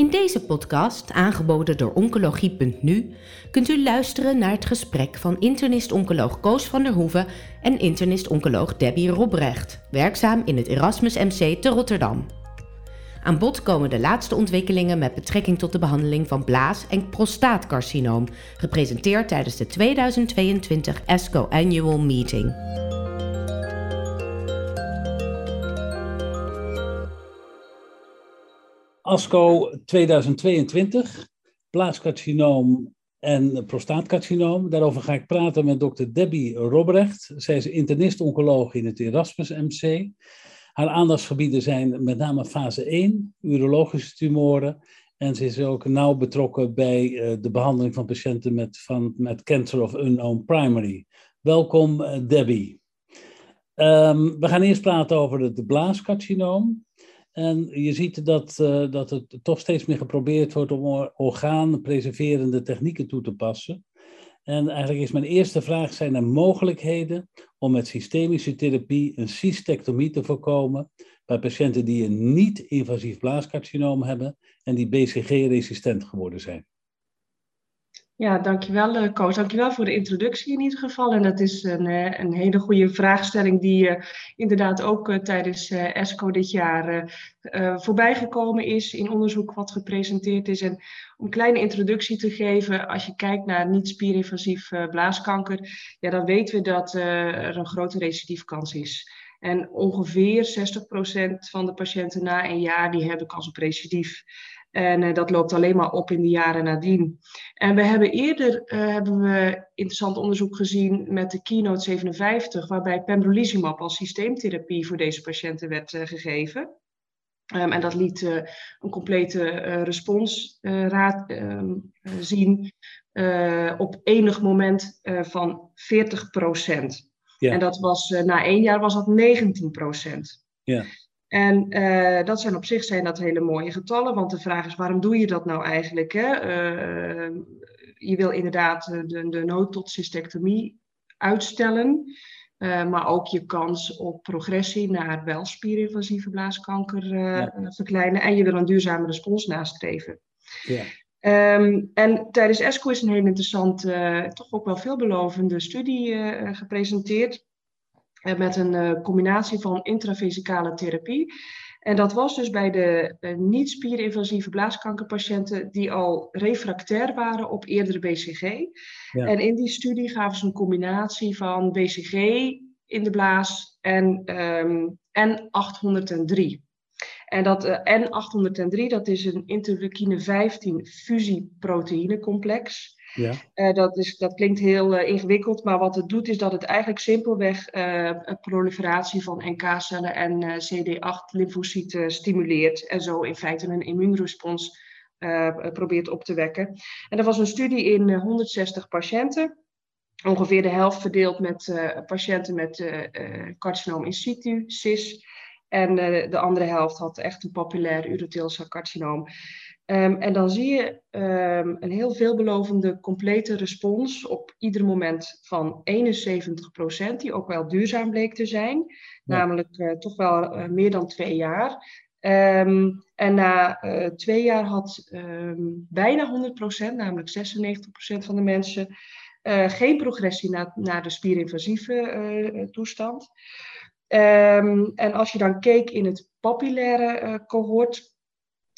In deze podcast, aangeboden door Oncologie.nu, kunt u luisteren naar het gesprek van internist-oncoloog Koos van der Hoeven en internist-oncoloog Debbie Robrecht, werkzaam in het Erasmus MC te Rotterdam. Aan bod komen de laatste ontwikkelingen met betrekking tot de behandeling van blaas- en prostaatcarcinoom, gepresenteerd tijdens de 2022 ESCO Annual Meeting. ASCO 2022, blaascarcinoom en prostaatcarcinoom. Daarover ga ik praten met dokter Debbie Robrecht. Zij is internist-oncoloog in het Erasmus MC. Haar aandachtsgebieden zijn met name fase 1, urologische tumoren. En ze is ook nauw betrokken bij uh, de behandeling van patiënten met, van, met cancer of unknown primary. Welkom, uh, Debbie. Um, we gaan eerst praten over het blaascarcinoom. En je ziet dat, uh, dat het toch steeds meer geprobeerd wordt om orgaanpreserverende technieken toe te passen. En eigenlijk is mijn eerste vraag: zijn er mogelijkheden om met systemische therapie een cystectomie te voorkomen bij patiënten die een niet-invasief blaascarcinoom hebben en die BCG-resistent geworden zijn? Ja, dankjewel uh, Koos. Dankjewel voor de introductie in ieder geval. En dat is een, uh, een hele goede vraagstelling die uh, inderdaad ook tijdens ESCO dit jaar voorbij gekomen is in onderzoek wat gepresenteerd is. En om een kleine introductie te geven, als je kijkt naar niet-spierinvasief blaaskanker, ja, dan weten we dat er een grote recidiefkans is. En ongeveer 60% van de patiënten na een jaar die hebben kans op recidief. En uh, dat loopt alleen maar op in de jaren nadien. En we hebben eerder uh, hebben we interessant onderzoek gezien met de Keynote 57, waarbij pembrolizumab als systeemtherapie voor deze patiënten werd uh, gegeven. Um, en dat liet een complete responsraad um, zien op enig moment van 40 procent. Ja. En dat was na één jaar was dat 19 procent. Ja. En uh, dat zijn op zich zijn dat hele mooie getallen, want de vraag is waarom doe je dat nou eigenlijk? Hè? Uh, je wil inderdaad de, de nood tot cystectomie uitstellen, uh, maar ook je kans op progressie naar wel spierinvasieve blaaskanker ja. verkleinen en je wil een duurzame respons nastreven. Ja. Um, en tijdens ESCO is een heel interessante, toch ook wel veelbelovende studie gepresenteerd met een uh, combinatie van intravesicale therapie. En dat was dus bij de uh, niet-spierinvasieve blaaskankerpatiënten die al refractair waren op eerdere BCG. Ja. En in die studie gaven ze een combinatie van BCG in de blaas en um, N803. En dat uh, N803, dat is een interleukine 15 fusieproteïnecomplex. Ja. Uh, dat, is, dat klinkt heel uh, ingewikkeld, maar wat het doet is dat het eigenlijk simpelweg uh, proliferatie van NK-cellen en CD8-lymfocyten stimuleert en zo in feite een immuunrespons probeert op te wekken. En dat was een studie in 160 patiënten, ongeveer de helft verdeeld met patiënten met carcinoom in situ, CIS, en de andere helft had echt een papulair urotheelcelcarcinoom. Um, en dan zie je um, een heel veelbelovende complete respons op ieder moment van 71%, die ook wel duurzaam bleek te zijn, ja. namelijk uh, toch wel uh, meer dan twee jaar. Um, en na uh, twee jaar had bijna 100%, namelijk 96% van de mensen, geen progressie naar, naar de spierinvasieve toestand. en als je dan keek in het papillaire cohort,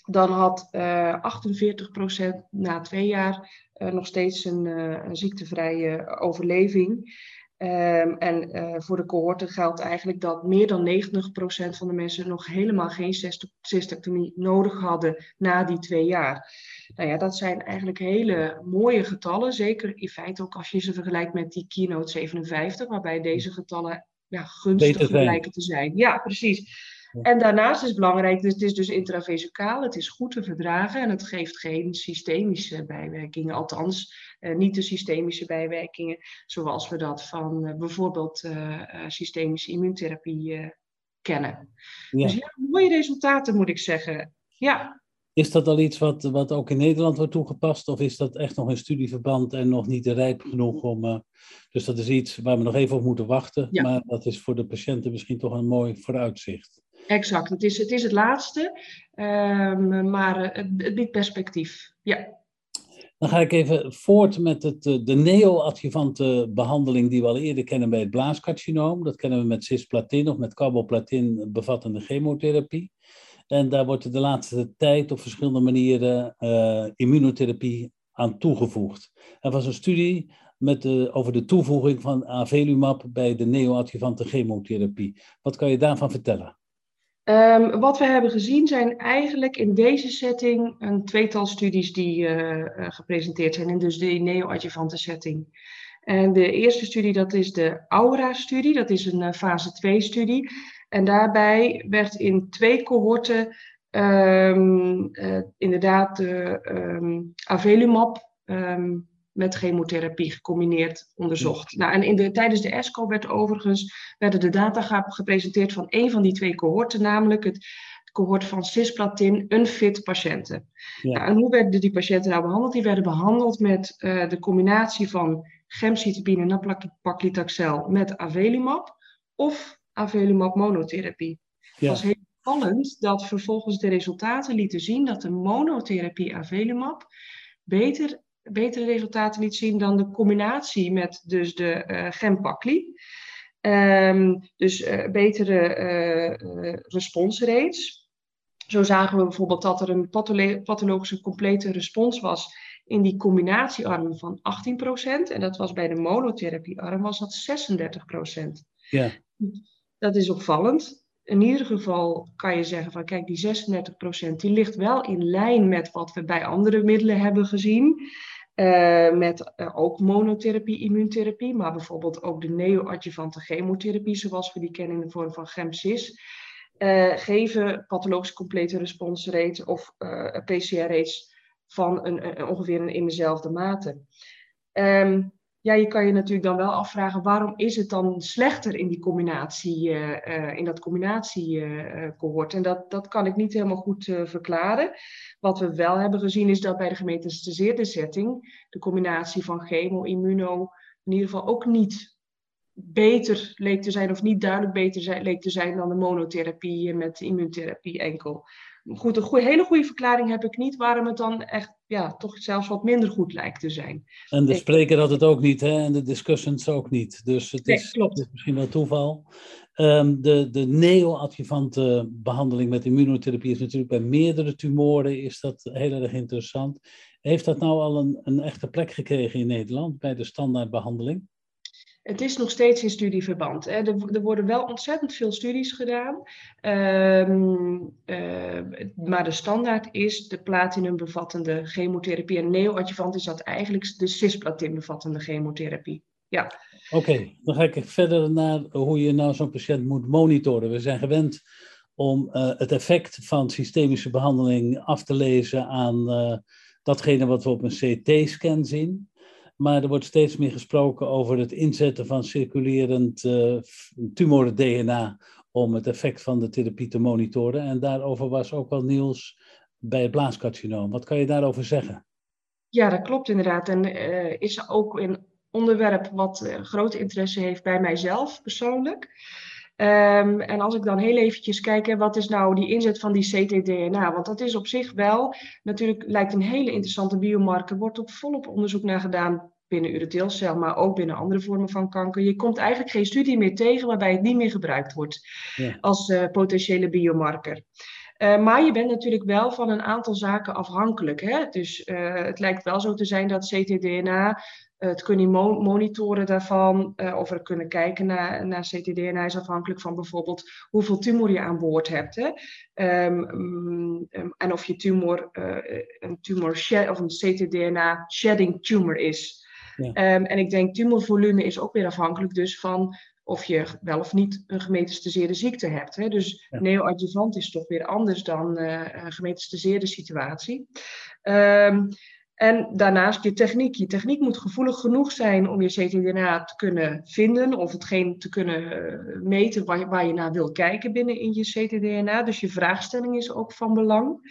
dan had uh, 48% na twee jaar uh, nog steeds een, uh, een ziektevrije overleving. Um, en voor de cohorten geldt eigenlijk dat meer dan 90% van de mensen nog helemaal geen cystectomie nodig hadden na die twee jaar. Nou ja, dat zijn eigenlijk hele mooie getallen. Zeker in feite ook als je ze vergelijkt met die keynote 57, waarbij deze getallen ja, gunstig lijken te zijn. Ja, precies. En daarnaast is het belangrijk, dus het is dus intravesicaal, het is goed te verdragen en het geeft geen systemische bijwerkingen, althans uh, niet de systemische bijwerkingen zoals we dat van uh, bijvoorbeeld uh, systemische immuuntherapie kennen. Ja. Dus ja, mooie resultaten moet ik zeggen. Ja. Is dat al iets wat, wat ook in Nederland wordt toegepast? Of is dat echt nog in studieverband en nog niet rijp genoeg om. Uh, dus dat is iets waar we nog even op moeten wachten. Maar dat is voor de patiënten misschien toch een mooi vooruitzicht. Exact, het is het, is het laatste, um, maar het, het biedt perspectief. Ja. Dan ga ik even voort met het, eh, de neoadjuvante behandeling die we al eerder kennen bij het blaascarcinoom. Dat kennen we met cisplatin of met carboplatin bevattende chemotherapie. En daar wordt de laatste tijd op verschillende manieren uh, immunotherapie aan toegevoegd. Er was een studie met over de toevoeging van avelumab bij de neoadjuvante chemotherapie. Wat kan je daarvan vertellen? Um, wat we hebben gezien zijn eigenlijk in deze setting een tweetal studies die uh, gepresenteerd zijn in dus de neoadjuvante setting. En de eerste studie, dat is de Aura-studie, dat is een fase 2-studie. En daarbij werd in twee cohorten um, uh, inderdaad de um, avelumab um, met chemotherapie gecombineerd onderzocht. Nou, en in de, tijdens de ESCO werd overigens werden de data gepresenteerd van een van die twee cohorten, namelijk het cohort van cisplatin unfit patiënten. Ja. Nou, en hoe werden die patiënten nou behandeld? Die werden behandeld met uh, de combinatie van gemcitabine en nab-paclitaxel met avelumab of avelumab monotherapie. Ja. Het was heel opvallend dat vervolgens de resultaten lieten zien dat de monotherapie avelumab beter betere resultaten liet zien dan de combinatie met dus de uh, gempacli. Um, dus uh, betere uh, responsrates. Zo zagen we bijvoorbeeld dat er een pathologische complete respons was in die combinatiearm van 18%. En dat was bij de monotherapiearm was dat 36%. Ja. Dat is opvallend in ieder geval kan je zeggen van kijk, die 36% die ligt wel in lijn met wat we bij andere middelen hebben gezien. Uh, met uh, ook monotherapie, immuuntherapie, maar bijvoorbeeld ook de neoadjuvante chemotherapie, zoals we die kennen in de vorm van GEMCIS, uh, geven pathologische complete responsrate of PCR-rates van een, een, ongeveer in dezelfde mate. Um, ja, je kan je natuurlijk dan wel afvragen waarom is het dan slechter in die combinatie, uh, in dat combinatiecohort. en dat, dat kan ik niet helemaal goed uh, verklaren. Wat we wel hebben gezien is dat bij de gemetastaseerde setting de combinatie van chemo, immuno in ieder geval ook niet beter leek te zijn of niet duidelijk beter zijn, leek te zijn dan de monotherapie met immuuntherapie enkel goed, een goeie, hele goede verklaring heb ik niet waarom het dan echt ja, toch zelfs wat minder goed lijkt te zijn. En de spreker had het ook niet, hè? en de discussants ook niet. Dus het, is, klopt. Het is misschien wel toeval. Um, de de neoadjuvante behandeling met immunotherapie is natuurlijk bij meerdere tumoren is dat heel erg interessant. Heeft dat nou al een, een echte plek gekregen in Nederland bij de standaardbehandeling? Het is nog steeds in studieverband. Hè. Er, er, worden wel ontzettend veel studies gedaan. Um, uh, maar de standaard is de platinum bevattende chemotherapie. En neoadjuvant is dat eigenlijk de cisplatin bevattende chemotherapie. Ja. Oké, dan ga ik verder naar hoe je nou zo'n patiënt moet monitoren. We zijn gewend om uh, het effect van systemische behandeling af te lezen aan uh, datgene wat we op een CT-scan zien. Maar er wordt steeds meer gesproken over het inzetten van circulerend uh, tumor-DNA om het effect van de therapie te monitoren. En daarover was ook wel nieuws bij het blaascarcinoom. Wat kan je daarover zeggen? Ja, dat klopt inderdaad. En uh, is ook een onderwerp wat uh, grote interesse heeft bij mijzelf persoonlijk. Um, en als ik dan heel eventjes kijk, wat is nou die inzet van die ctDNA? Want dat is op zich wel, natuurlijk lijkt een hele interessante biomarker, wordt ook volop onderzoek naar gedaan binnen urotheelcel, maar ook binnen andere vormen van kanker. Je komt eigenlijk geen studie meer tegen waarbij het niet meer gebruikt wordt ja. als uh, potentiële biomarker. Uh, maar je bent natuurlijk wel van een aantal zaken afhankelijk. Hè? Dus uh, het lijkt wel zo te zijn dat ctDNA, het kunnen monitoren daarvan, of er kunnen kijken naar, naar ctDNA is afhankelijk van bijvoorbeeld hoeveel tumor je aan boord hebt. Hè? Um, um, en of je tumor een tumor shed, of een ctDNA shedding tumor is. Ja. Um, en ik denk tumorvolume is ook weer afhankelijk dus van of je wel of niet een gemetastaseerde ziekte hebt. Hè? Dus ja. neoadjuvant is toch weer anders dan uh, een gemetastaseerde situatie. Um, en daarnaast je techniek. Je techniek moet gevoelig genoeg zijn om je ctDNA te kunnen vinden of hetgeen te kunnen uh, meten waar je, waar je naar wil kijken binnen in je ctDNA. Dus je vraagstelling is ook van belang.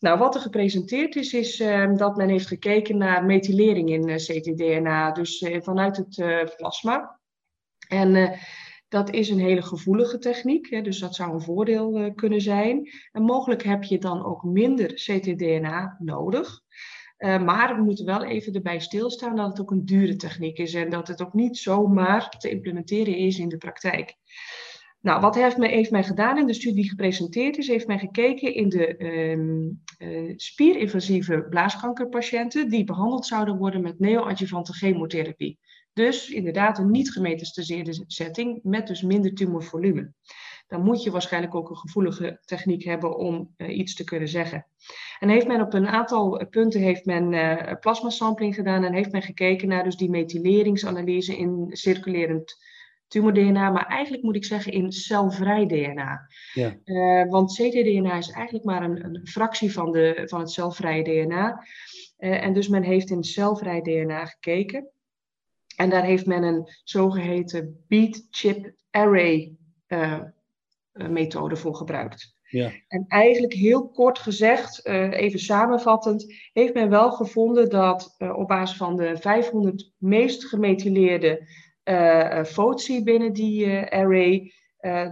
Nou, wat er gepresenteerd is, is ehm, dat men heeft gekeken naar methylering in ctDNA, dus vanuit het plasma. En dat is een hele gevoelige techniek, hè, dus dat zou een voordeel kunnen zijn. En mogelijk heb je dan ook minder ctDNA nodig. Uh, maar we moeten wel even erbij stilstaan dat het ook een dure techniek is en dat het ook niet zomaar te implementeren is in de praktijk. Nou, wat heeft mij, heeft mij gedaan in de studie die gepresenteerd is, heeft mij gekeken in de um, uh, spierinvasieve blaaskankerpatiënten die behandeld zouden worden met neoadjuvante chemotherapie. Dus inderdaad een niet gemetastaseerde setting met dus minder tumorvolume dan moet je waarschijnlijk ook een gevoelige techniek hebben om uh, iets te kunnen zeggen. En heeft men op een aantal punten heeft men uh, plasmasampling gedaan en heeft men gekeken naar dus die methyleringsanalyse in circulerend tumor-DNA, maar eigenlijk moet ik zeggen in celvrij DNA. Ja. Uh, want ctDNA is eigenlijk maar een, een, fractie van, de, van het celvrije DNA. en dus men heeft in celvrij DNA gekeken. En daar heeft men een zogeheten beat chip array uh, eh, methode voor gebruikt. Ja. En eigenlijk heel kort gezegd, uh, even samenvattend, heeft men wel gevonden dat uh, op basis van de 500 meest gemethyleerde uh, FOTSI binnen die array,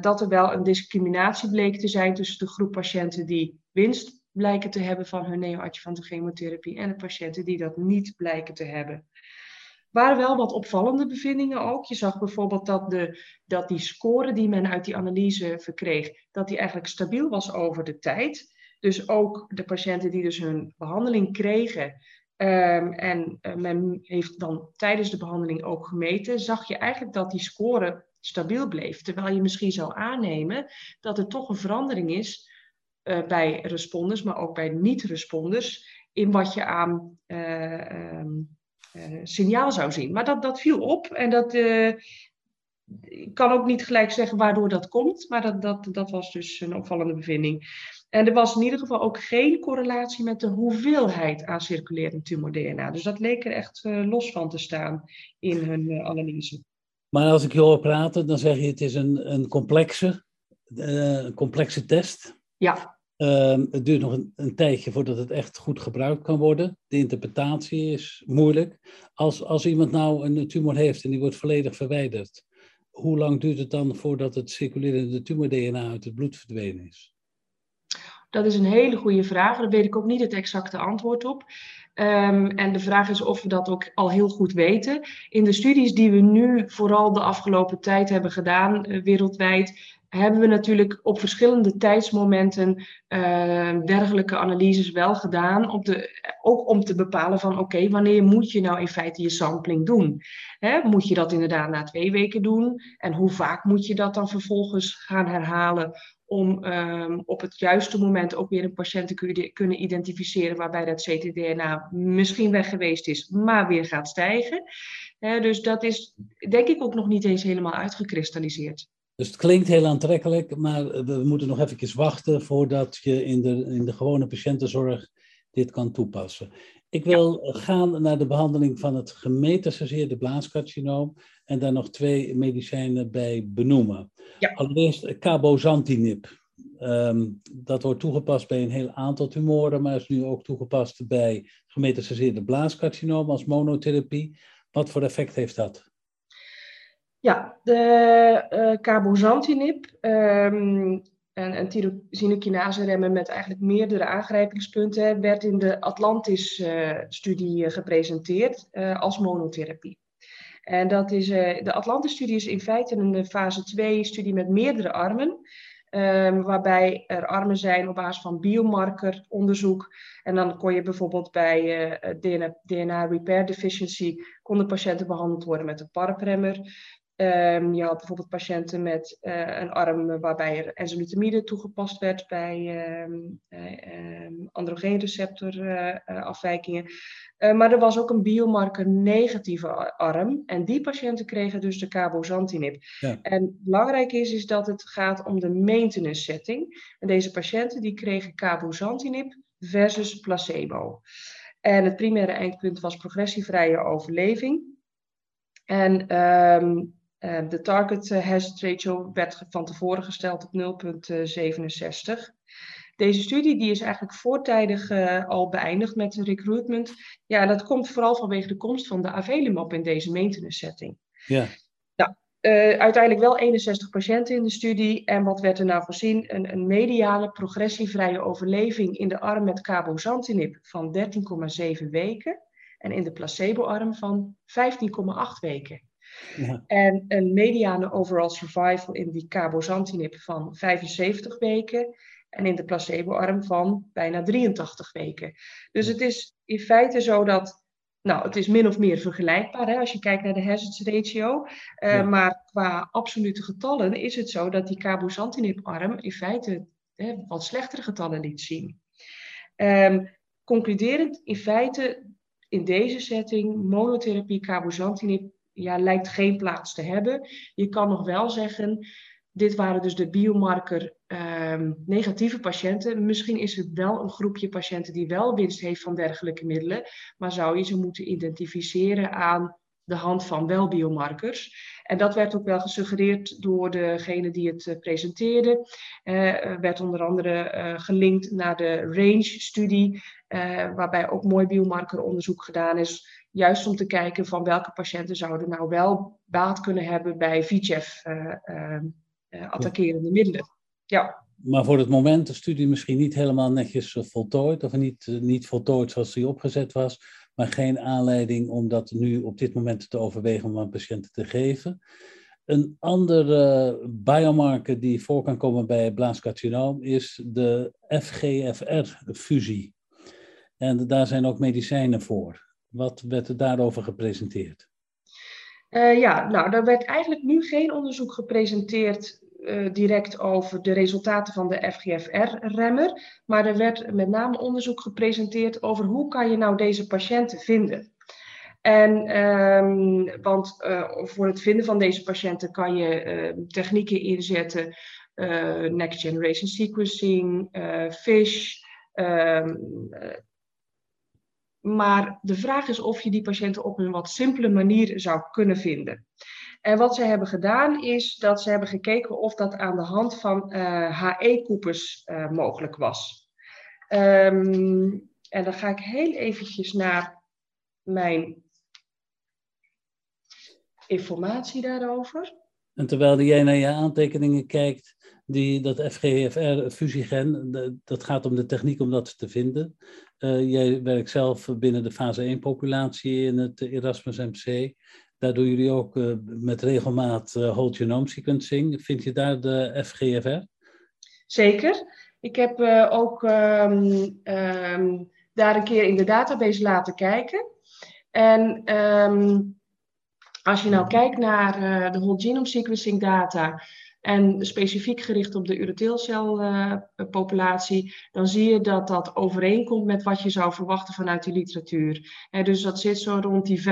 dat er wel een discriminatie bleek te zijn tussen de groep patiënten die winst blijken te hebben van hun neoadjuvante chemotherapie en de patiënten die dat niet blijken te hebben waren wel wat opvallende bevindingen ook. Je zag bijvoorbeeld dat, de, dat die score die men uit die analyse verkreeg, dat die eigenlijk stabiel was over de tijd. Dus ook de patiënten die dus hun behandeling kregen, um, en uh, men heeft dan tijdens de behandeling ook gemeten, zag je eigenlijk dat die score stabiel bleef. Terwijl je misschien zou aannemen dat er toch een verandering is uh, bij responders, maar ook bij niet-responders, in wat je aan um, uh, signaal zou zien. Maar dat, dat viel op en dat. Uh, ik kan ook niet gelijk zeggen waardoor dat komt, maar dat, dat, dat was dus een opvallende bevinding. En er was in ieder geval ook geen correlatie met de hoeveelheid aan circulerend tumor-DNA. Dus dat leek er echt uh, los van te staan in hun uh, analyse. Maar als ik je hoor praten, dan zeg je het is een, een complexe, uh, complexe test. Ja. Um, het duurt nog een, tijdje voordat het echt goed gebruikt kan worden. De interpretatie is moeilijk. Als, als iemand nou een tumor heeft en die wordt volledig verwijderd, hoe lang duurt het dan voordat het circulerende tumor-DNA uit het bloed verdwenen is? Dat is een hele goede vraag. Daar weet ik ook niet het exacte antwoord op. Um, en de vraag is of we dat ook al heel goed weten. In de studies die we nu vooral de afgelopen tijd hebben gedaan, uh, wereldwijd, hebben we natuurlijk op verschillende tijdsmomenten uh, dergelijke analyses wel gedaan. Op de, ook om te bepalen van oké, wanneer moet je nou in feite je sampling doen? Hè, moet je dat inderdaad na twee weken doen? En hoe vaak moet je dat dan vervolgens gaan herhalen? Om um, op het juiste moment ook weer een patiënt te kunnen identificeren waarbij dat ctDNA misschien weg geweest is, maar weer gaat stijgen. dus dat is denk ik ook nog niet eens helemaal uitgekristalliseerd. Dus het klinkt heel aantrekkelijk, maar we moeten nog even wachten voordat je in de, in de gewone patiëntenzorg dit kan toepassen. Ik wil gaan naar de behandeling van het gemetastaseerde blaascarcinoom en daar nog twee medicijnen bij benoemen. Ja. Allereerst cabozantinib. Um, dat wordt toegepast bij een heel aantal tumoren, maar is nu ook toegepast bij gemetastaseerde blaascarcinoom als monotherapie. Wat voor effect heeft dat? Ja, de uh, cabozantinib, um, een, een tyrosinkinase remmen met eigenlijk meerdere aangrijpingspunten, werd in de Atlantis-studie uh, gepresenteerd uh, als monotherapie. En dat is, de Atlantis-studie is in feite een fase 2-studie met meerdere armen. Um, waarbij er armen zijn op basis van biomarkeronderzoek. En dan kon je bijvoorbeeld bij DNA, DNA, repair deficiency, konden patiënten behandeld worden met een PARP-remmer. Um, je had bijvoorbeeld patiënten met uh, een arm waarbij er enzalutamide toegepast werd bij um, um, androgeenreceptorafwijkingen. Uh, maar er was ook een biomarker negatieve arm en die patiënten kregen dus de cabozantinib. Ja. En belangrijk is, is dat het gaat om de maintenance setting. En deze patiënten die kregen cabozantinib versus placebo. En het primaire eindpunt was progressievrije overleving. En um, de target hazard ratio werd van tevoren gesteld op 0,67. Deze studie die is eigenlijk voortijdig al beëindigd met recruitment. Ja, dat komt vooral vanwege de komst van de Avelimab in deze maintenance setting. Ja. Uh, uiteindelijk wel 61 patiënten in de studie. En wat werd er nou voorzien? Een, een mediane progressievrije overleving in de arm met cabozantinib van 13,7 weken. En in de placebo-arm van 15,8 weken. Ja. En een mediane overall survival in die cabozantinib van 75 weken. En in de placebo-arm van bijna 83 weken. Dus het is in feite zo dat nou, het is min of meer vergelijkbaar hè, als je kijkt naar de hazards ratio. Uh, Maar qua absolute getallen is het zo dat die cabozantinib-arm in feite hè, wat slechtere getallen liet zien. Um, concluderend, in feite in deze setting, monotherapie cabozantinib ja, lijkt geen plaats te hebben. Je kan nog wel zeggen, dit waren dus de biomarker um, negatieve patiënten. Misschien is het wel een groepje patiënten die wel winst heeft van dergelijke middelen, maar zou je ze moeten identificeren aan de hand van wel biomarkers. En dat werd ook wel gesuggereerd door degene die het uh, presenteerde. Uh, werd onder andere uh, gelinkt naar de RANGE-studie, waarbij ook mooi biomarkeronderzoek gedaan is. Juist om te kijken van welke patiënten zouden nou wel baat kunnen hebben bij VEGF uh, attackerende middelen. Ja. Maar voor het moment de studie misschien niet helemaal netjes eh, voltooid, of niet, eh, niet voltooid zoals die opgezet was, maar geen aanleiding om dat nu op dit moment te overwegen om aan patiënten te geven. Een andere biomarker die voor kan komen bij blaascarcinoom is de FGFR-fusie. En daar zijn ook medicijnen voor. Wat werd er daarover gepresenteerd? Uh, ja, nou, er werd eigenlijk nu geen onderzoek gepresenteerd uh, direct over de resultaten van de FGFR-remmer, maar er werd met name onderzoek gepresenteerd over hoe kan je nou deze patiënten vinden. En, um, want uh, voor het vinden van deze patiënten kan je uh, technieken inzetten, next generation sequencing, FISH, um, maar de vraag is of je die patiënten op een wat simpele manier zou kunnen vinden. En wat ze hebben gedaan is dat ze hebben gekeken of dat aan de hand van HE-koepers uh, uh, mogelijk was. Um, en dan ga ik heel eventjes naar mijn informatie daarover. En terwijl jij naar je aantekeningen kijkt, die, dat FGFR-fusiegen, dat gaat om de techniek om dat te vinden. Uh, jij werkt zelf binnen de fase 1-populatie in het Erasmus MC. Daar doen jullie ook uh, met regelmaat uh, whole genome sequencing. Vind je daar de FGFR? Zeker. Ik heb ook um, um, daar een keer in de database laten kijken. En um, als je nou kijkt naar de whole genome sequencing data, en specifiek gericht op de urotheelcelpopulatie, uh, dan zie je dat dat overeenkomt met wat je zou verwachten vanuit die literatuur. dus dat zit zo rond die 15%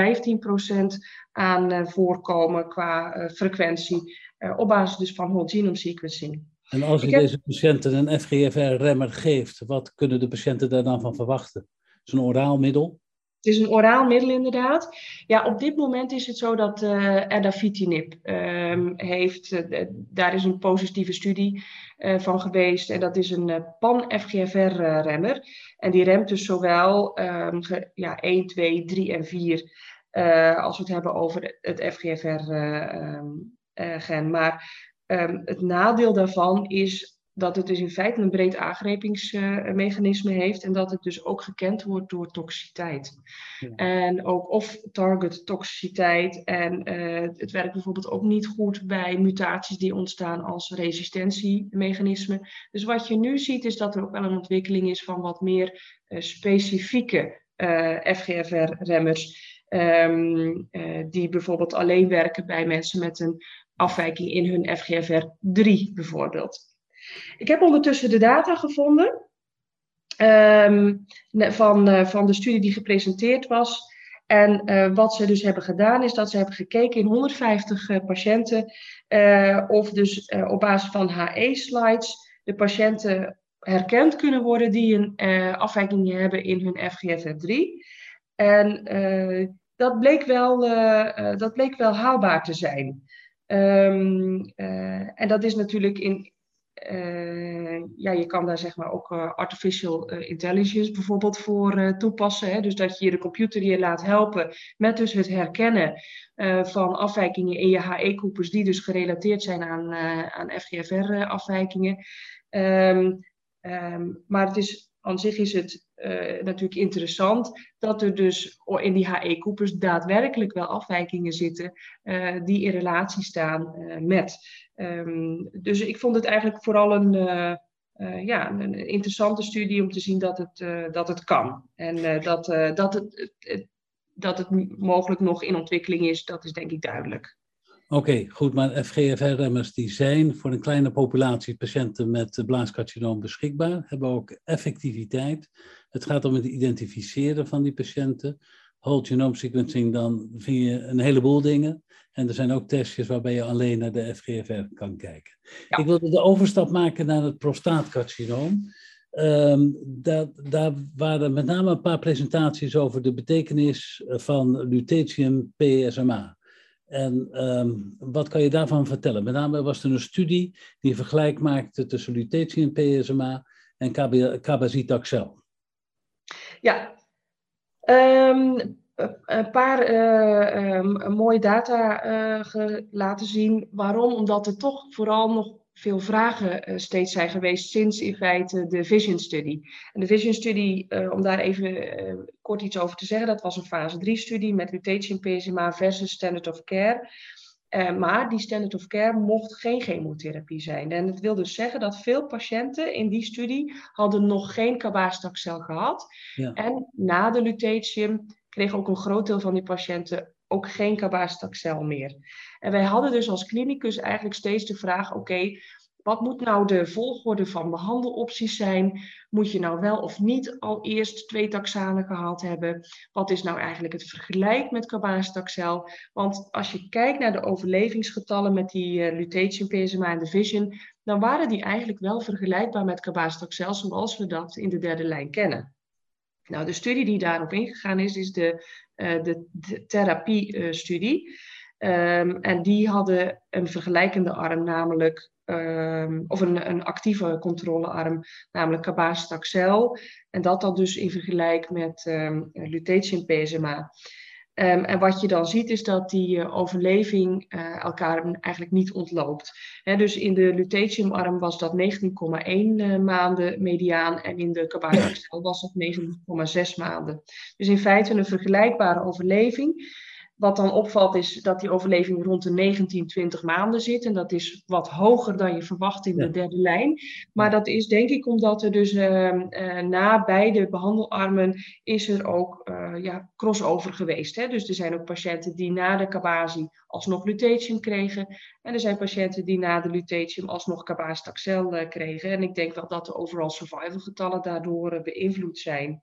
aan uh, voorkomen qua frequentie, op basis dus van whole genome sequencing. En als je heb... deze patiënten een FGFR-remmer geeft, wat kunnen de patiënten daar dan van verwachten? Een oraal middel? Het is een oraal middel inderdaad. Ja, op dit moment is het zo dat uh, heeft, uh, daar is een positieve studie van geweest. En dat is een pan-FGFR-remmer. en die remt dus zowel um, ja, 1, 2, 3 en 4, als we het hebben over het FGFR-gen. Um, maar het nadeel daarvan is dat het dus in feite een breed aangrepingsmechanisme heeft en dat het dus ook gekend wordt door toxiciteit. En ook of target toxiciteit en uh, het werkt bijvoorbeeld ook niet goed bij mutaties die ontstaan als resistentiemechanisme. Dus wat je nu ziet is dat er ook wel een ontwikkeling is van wat meer uh, specifieke uh, eh, FGFR-remmers. Um, die bijvoorbeeld alleen werken bij mensen met een afwijking in hun FGFR3 bijvoorbeeld. Ik heb ondertussen de data gevonden um, van, uh, van de studie die gepresenteerd was. En uh, wat ze dus hebben gedaan is dat ze hebben gekeken in 150 uh, eh, patiënten of dus op basis van HE-slides de patiënten herkend kunnen worden die een afwijking hebben in hun FGFR3. En dat, bleek wel, dat bleek wel haalbaar te zijn. Um, en dat is natuurlijk in, uh, ja, je kan daar zeg maar ook uh, artificial intelligence bijvoorbeeld voor toepassen. Hè? Dus dat je de computer je laat helpen met dus het herkennen van afwijkingen in je HE-koepels die dus gerelateerd zijn aan, aan FGFR-afwijkingen. Um, ehm, um, maar het is, aan zich is het natuurlijk interessant dat er dus in die HE-koepels daadwerkelijk wel afwijkingen zitten die in relatie staan met. Um, dus ik vond het eigenlijk vooral een, ja, een interessante studie om te zien dat het, dat het kan. En dat, dat, het, dat het mogelijk nog in ontwikkeling is, dat is denk ik duidelijk. Oké, goed, maar FGFR-remmers die zijn voor een kleine populatie patiënten met blaascarcinoom beschikbaar, hebben ook effectiviteit. Het gaat om het identificeren van die patiënten. Whole genome sequencing, dan vind je een heleboel dingen. En er zijn ook testjes waarbij je alleen naar de FGFR kan kijken. Ik wilde de overstap maken naar het prostaatcarcinoom. Um, daar, daar, waren met name een paar presentaties over de betekenis van lutetium PSMA. En um, wat kan je daarvan vertellen? Met name was er een studie die vergelijk maakte tussen lutetium PSMA en cabazitaxel. Ja, um, een paar uh, mooie data uh, laten zien. Waarom? Omdat er toch vooral nog veel vragen steeds zijn geweest sinds in feite de Vision Study. En de Vision Study, om daar even kort iets over te zeggen, dat was een fase 3 studie met mutation PSMA versus standard of care. Uh, maar die standard of care mocht geen chemotherapie zijn. En het wil dus zeggen dat veel patiënten in die studie hadden nog geen cabaastaxel gehad. Ja. En na de lutetium kreeg ook een groot deel van die patiënten ook geen cabaastaxel meer. En wij hadden dus als klinicus eigenlijk steeds de vraag, oké, wat moet nou de volgorde van behandelopties zijn? Moet je nou wel of niet al eerst twee taxanen gehad hebben? Wat is nou eigenlijk het vergelijk met cabaastaxel? Want als je kijkt naar de overlevingsgetallen met die uh, lutetion PSMA en de Vision, dan waren die eigenlijk wel vergelijkbaar met cabaastaxel zoals we dat in de derde lijn kennen. Nou, de studie die daarop ingegaan is, is de, uh, de, therapie-studie. Um, en die hadden een vergelijkende arm, namelijk, um, of een, een actieve controlearm, namelijk cabazitaxel. En dat dan dus in vergelijk met um, lutetium PSMA. Um, en wat je dan ziet is dat die uh, overleving uh, elkaar eigenlijk niet ontloopt. Dus in de lutetiumarm was dat 19,1 uh, maanden mediaan en in de cabazitaxel was dat 19,6 maanden. Dus in feite een vergelijkbare overleving. Wat dan opvalt is dat die overleving rond de 19, 20 maanden zit. En dat is wat hoger dan je verwacht in de derde lijn. Maar dat is denk ik omdat er dus uh, uh, na beide behandelarmen is er ook uh, ja, crossover geweest. Hè? Dus er zijn ook patiënten die na de cabasi alsnog lutetium kregen. En er zijn patiënten die na de lutetium alsnog cabazitaxel kregen. En ik denk wel dat de overall survival getallen daardoor beïnvloed zijn.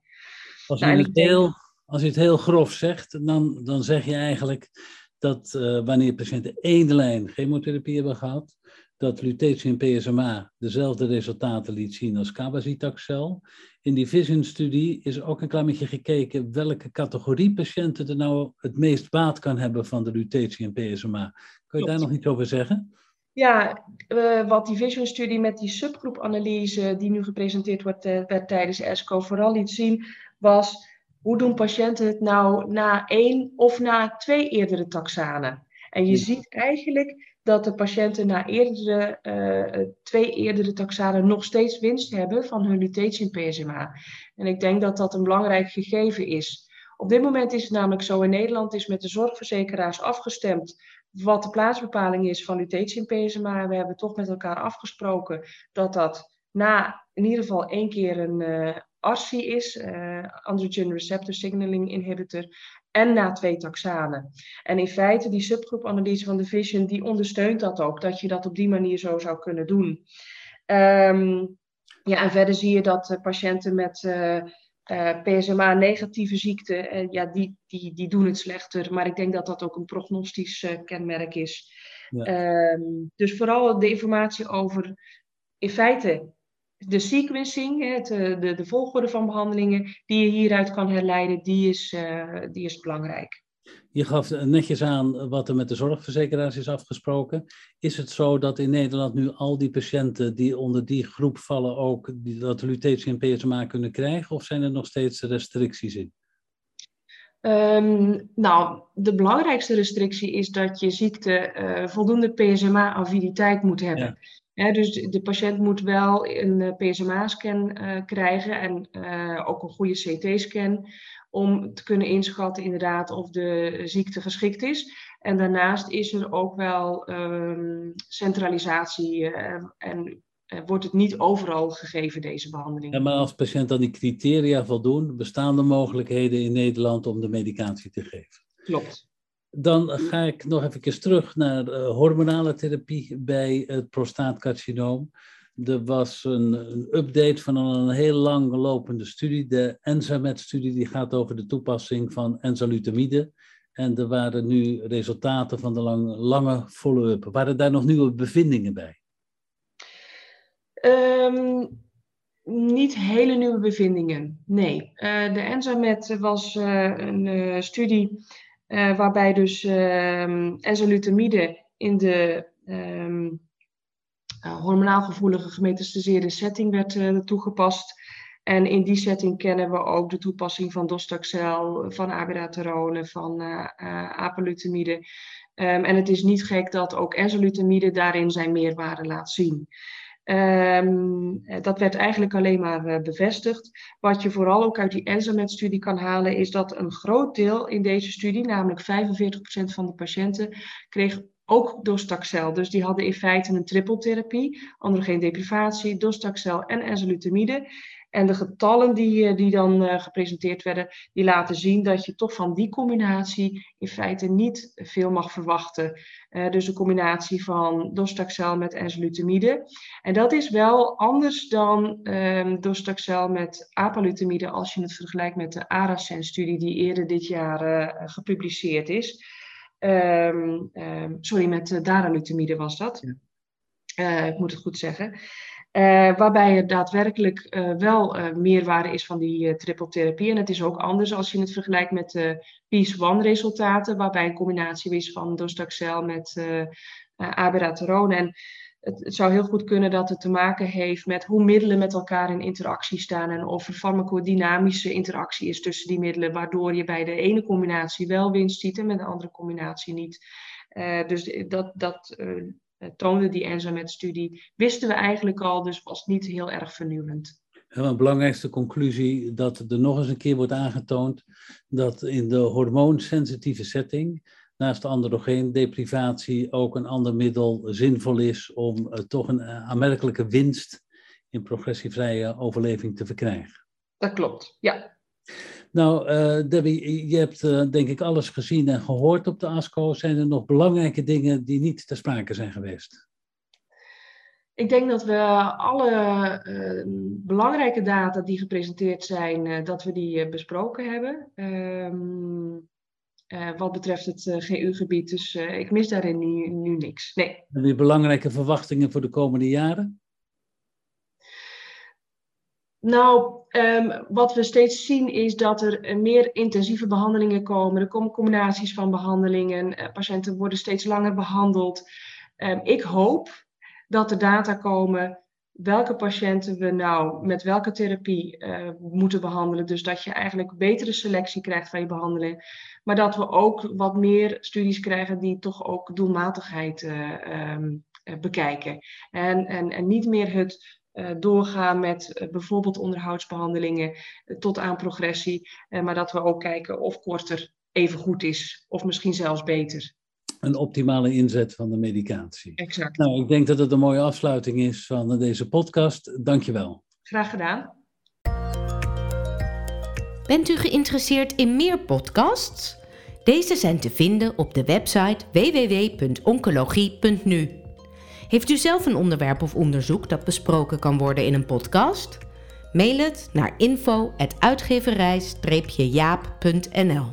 Als nou, deel als je het heel grof zegt, dan, dan zeg je eigenlijk dat uh, wanneer patiënten één lijn chemotherapie hebben gehad, dat lutetium PSMA dezelfde resultaten liet zien als cabazitaxel. In die Vision-studie is ook een klein beetje gekeken welke categorie patiënten er nou het meest baat kan hebben van de lutetium PSMA. Kun je daar nog iets over zeggen? Ja, uh, wat die Vision-studie met die subgroepanalyse die nu gepresenteerd wordt, uh, werd tijdens ESCO vooral liet zien, was hoe doen patiënten het nou na één of na twee eerdere taxanen? En je ziet eigenlijk dat de patiënten na eerdere, uh, twee eerdere taxanen nog steeds winst hebben van hun PSMA. En ik denk dat dat een belangrijk gegeven is. Op dit moment is het namelijk zo, in Nederland is met de zorgverzekeraars afgestemd wat de plaatsbepaling is van lutetium PSMA. We hebben toch met elkaar afgesproken dat dat na in ieder geval één keer een, uh, ARSI is, uh, androgen receptor signaling inhibitor, en na twee taxanen. En in feite, die subgroepanalyse van de Vision, die ondersteunt dat ook, dat je dat op die manier zo zou kunnen doen. Um, ja, en verder zie je dat uh, patiënten met uh, uh, PSMA-negatieve ziekte, ja, die, die, die doen het slechter. Maar ik denk dat dat ook een prognostisch kenmerk is. Ja. Um, dus vooral de informatie over, in feite, de sequencing, het, eh, de, de volgorde van behandelingen die je hieruit kan herleiden, die is, uh, die is belangrijk. Je gaf netjes aan wat er met de zorgverzekeraars is afgesproken. Is het zo dat in Nederland nu al die patiënten die onder die groep vallen ook die, dat lutetie en PSMA kunnen krijgen? Of zijn er nog steeds restricties in? Um, nou, de belangrijkste restrictie is dat je ziekte uh, voldoende PSMA-aviditeit moet hebben. Ja. Dus de, patiënt moet wel een uh, PSMA-scan uh, krijgen en ook een goede CT-scan om te kunnen inschatten inderdaad of de ziekte geschikt is. En daarnaast is er ook wel um, centralisatie en wordt het niet overal gegeven, deze behandeling. Ja, maar als patiënt aan die criteria voldoen, bestaan er mogelijkheden in Nederland om de medicatie te geven? Klopt. Dan ga ik nog even terug naar uh, hormonale therapie bij het prostaatcarcinoom. Er was een, een, update van een heel lang lopende studie, de ENZAMET-studie, die gaat over de toepassing van enzalutamide. En er waren nu resultaten van de lang, lange follow-up. Waren daar nog nieuwe bevindingen bij? Um, niet hele nieuwe bevindingen, nee. Uh, de ENZAMET was uh, een studie waarbij dus ehm, enzalutamide in de um, hormonaal gevoelige gemetastaseerde setting werd toegepast. En in die setting kennen we ook de toepassing van dostaxel, van abiraterone, van apalutamide. Um, en het is niet gek dat ook enzalutamide daarin zijn meerwaarde laat zien. Um, dat werd eigenlijk alleen maar uh, bevestigd. Wat je vooral ook uit die ENZAMET-studie kan halen, is dat een groot deel in deze studie, namelijk 45% van de patiënten, kreeg ook dostaxel. Dus die hadden in feite een trippeltherapie, deprivatie, dostaxel en enzalutamide. En de getallen die, eh, die dan uh, gepresenteerd werden, die laten zien dat je toch van die combinatie in feite niet veel mag verwachten. Uh, dus de combinatie van dostaxel met enzalutamide. En dat is wel anders dan um, dostaxel met apalutamide als je het vergelijkt met de ARASEN-studie die eerder dit jaar uh, gepubliceerd is. Um, um, sorry, met daralutamide was dat. Ja. ik moet het goed zeggen. Uh, waarbij er daadwerkelijk uh, wel uh, meerwaarde is van die trippeltherapie. En het is ook anders als je het vergelijkt met de PIS-1-resultaten, waarbij een combinatie is van dostaxel met abiraterone. En het, zou heel goed kunnen dat het te maken heeft met hoe middelen met elkaar in interactie staan en of er farmacodynamische interactie is tussen die middelen, waardoor je bij de ene combinatie wel winst ziet en met de andere combinatie niet. dus dat, dat eh, toonde die ENZAMET-studie, wisten we eigenlijk al, dus was niet heel erg vernieuwend. En een belangrijkste conclusie dat er nog eens een keer wordt aangetoond dat in de hormoonsensitieve setting naast androgeendeprivatie ook een ander middel zinvol is om uh, toch een uh, aanmerkelijke winst in progressievrije overleving te verkrijgen. Dat klopt, ja. Nou, uh, Debbie, je hebt uh, denk ik alles gezien en gehoord op de ASCO. Zijn er nog belangrijke dingen die niet ter sprake zijn geweest? Ik denk dat we alle uh, belangrijke data die gepresenteerd zijn, dat we die besproken hebben. Um, wat betreft het GU-gebied. Dus ik mis daarin nu, nu niks. Nee. En die belangrijke verwachtingen voor de komende jaren? Nou, um, wat we steeds zien is dat er meer intensieve behandelingen komen. Er komen combinaties van behandelingen. Uh, patiënten worden steeds langer behandeld. Um, ik hoop dat er data komen welke patiënten we nou met welke therapie uh, moeten behandelen. Dus dat je eigenlijk betere selectie krijgt van je behandeling. Maar dat we ook wat meer studies krijgen die toch ook doelmatigheid um, bekijken. En, en, en niet meer het doorgaan met uh, bijvoorbeeld onderhoudsbehandelingen uh, tot aan progressie. maar dat we ook kijken of korter even goed is of misschien zelfs beter. Een optimale inzet van de medicatie. Exact. Nou, ik denk dat het een mooie afsluiting is van deze podcast. Dankjewel. Graag gedaan. Bent u geïnteresseerd in meer podcasts? Deze zijn te vinden op de website www.oncologie.nu. Heeft u zelf een onderwerp of onderzoek dat besproken kan worden in een podcast? Mail het naar info.uitgeverij-jaap.nl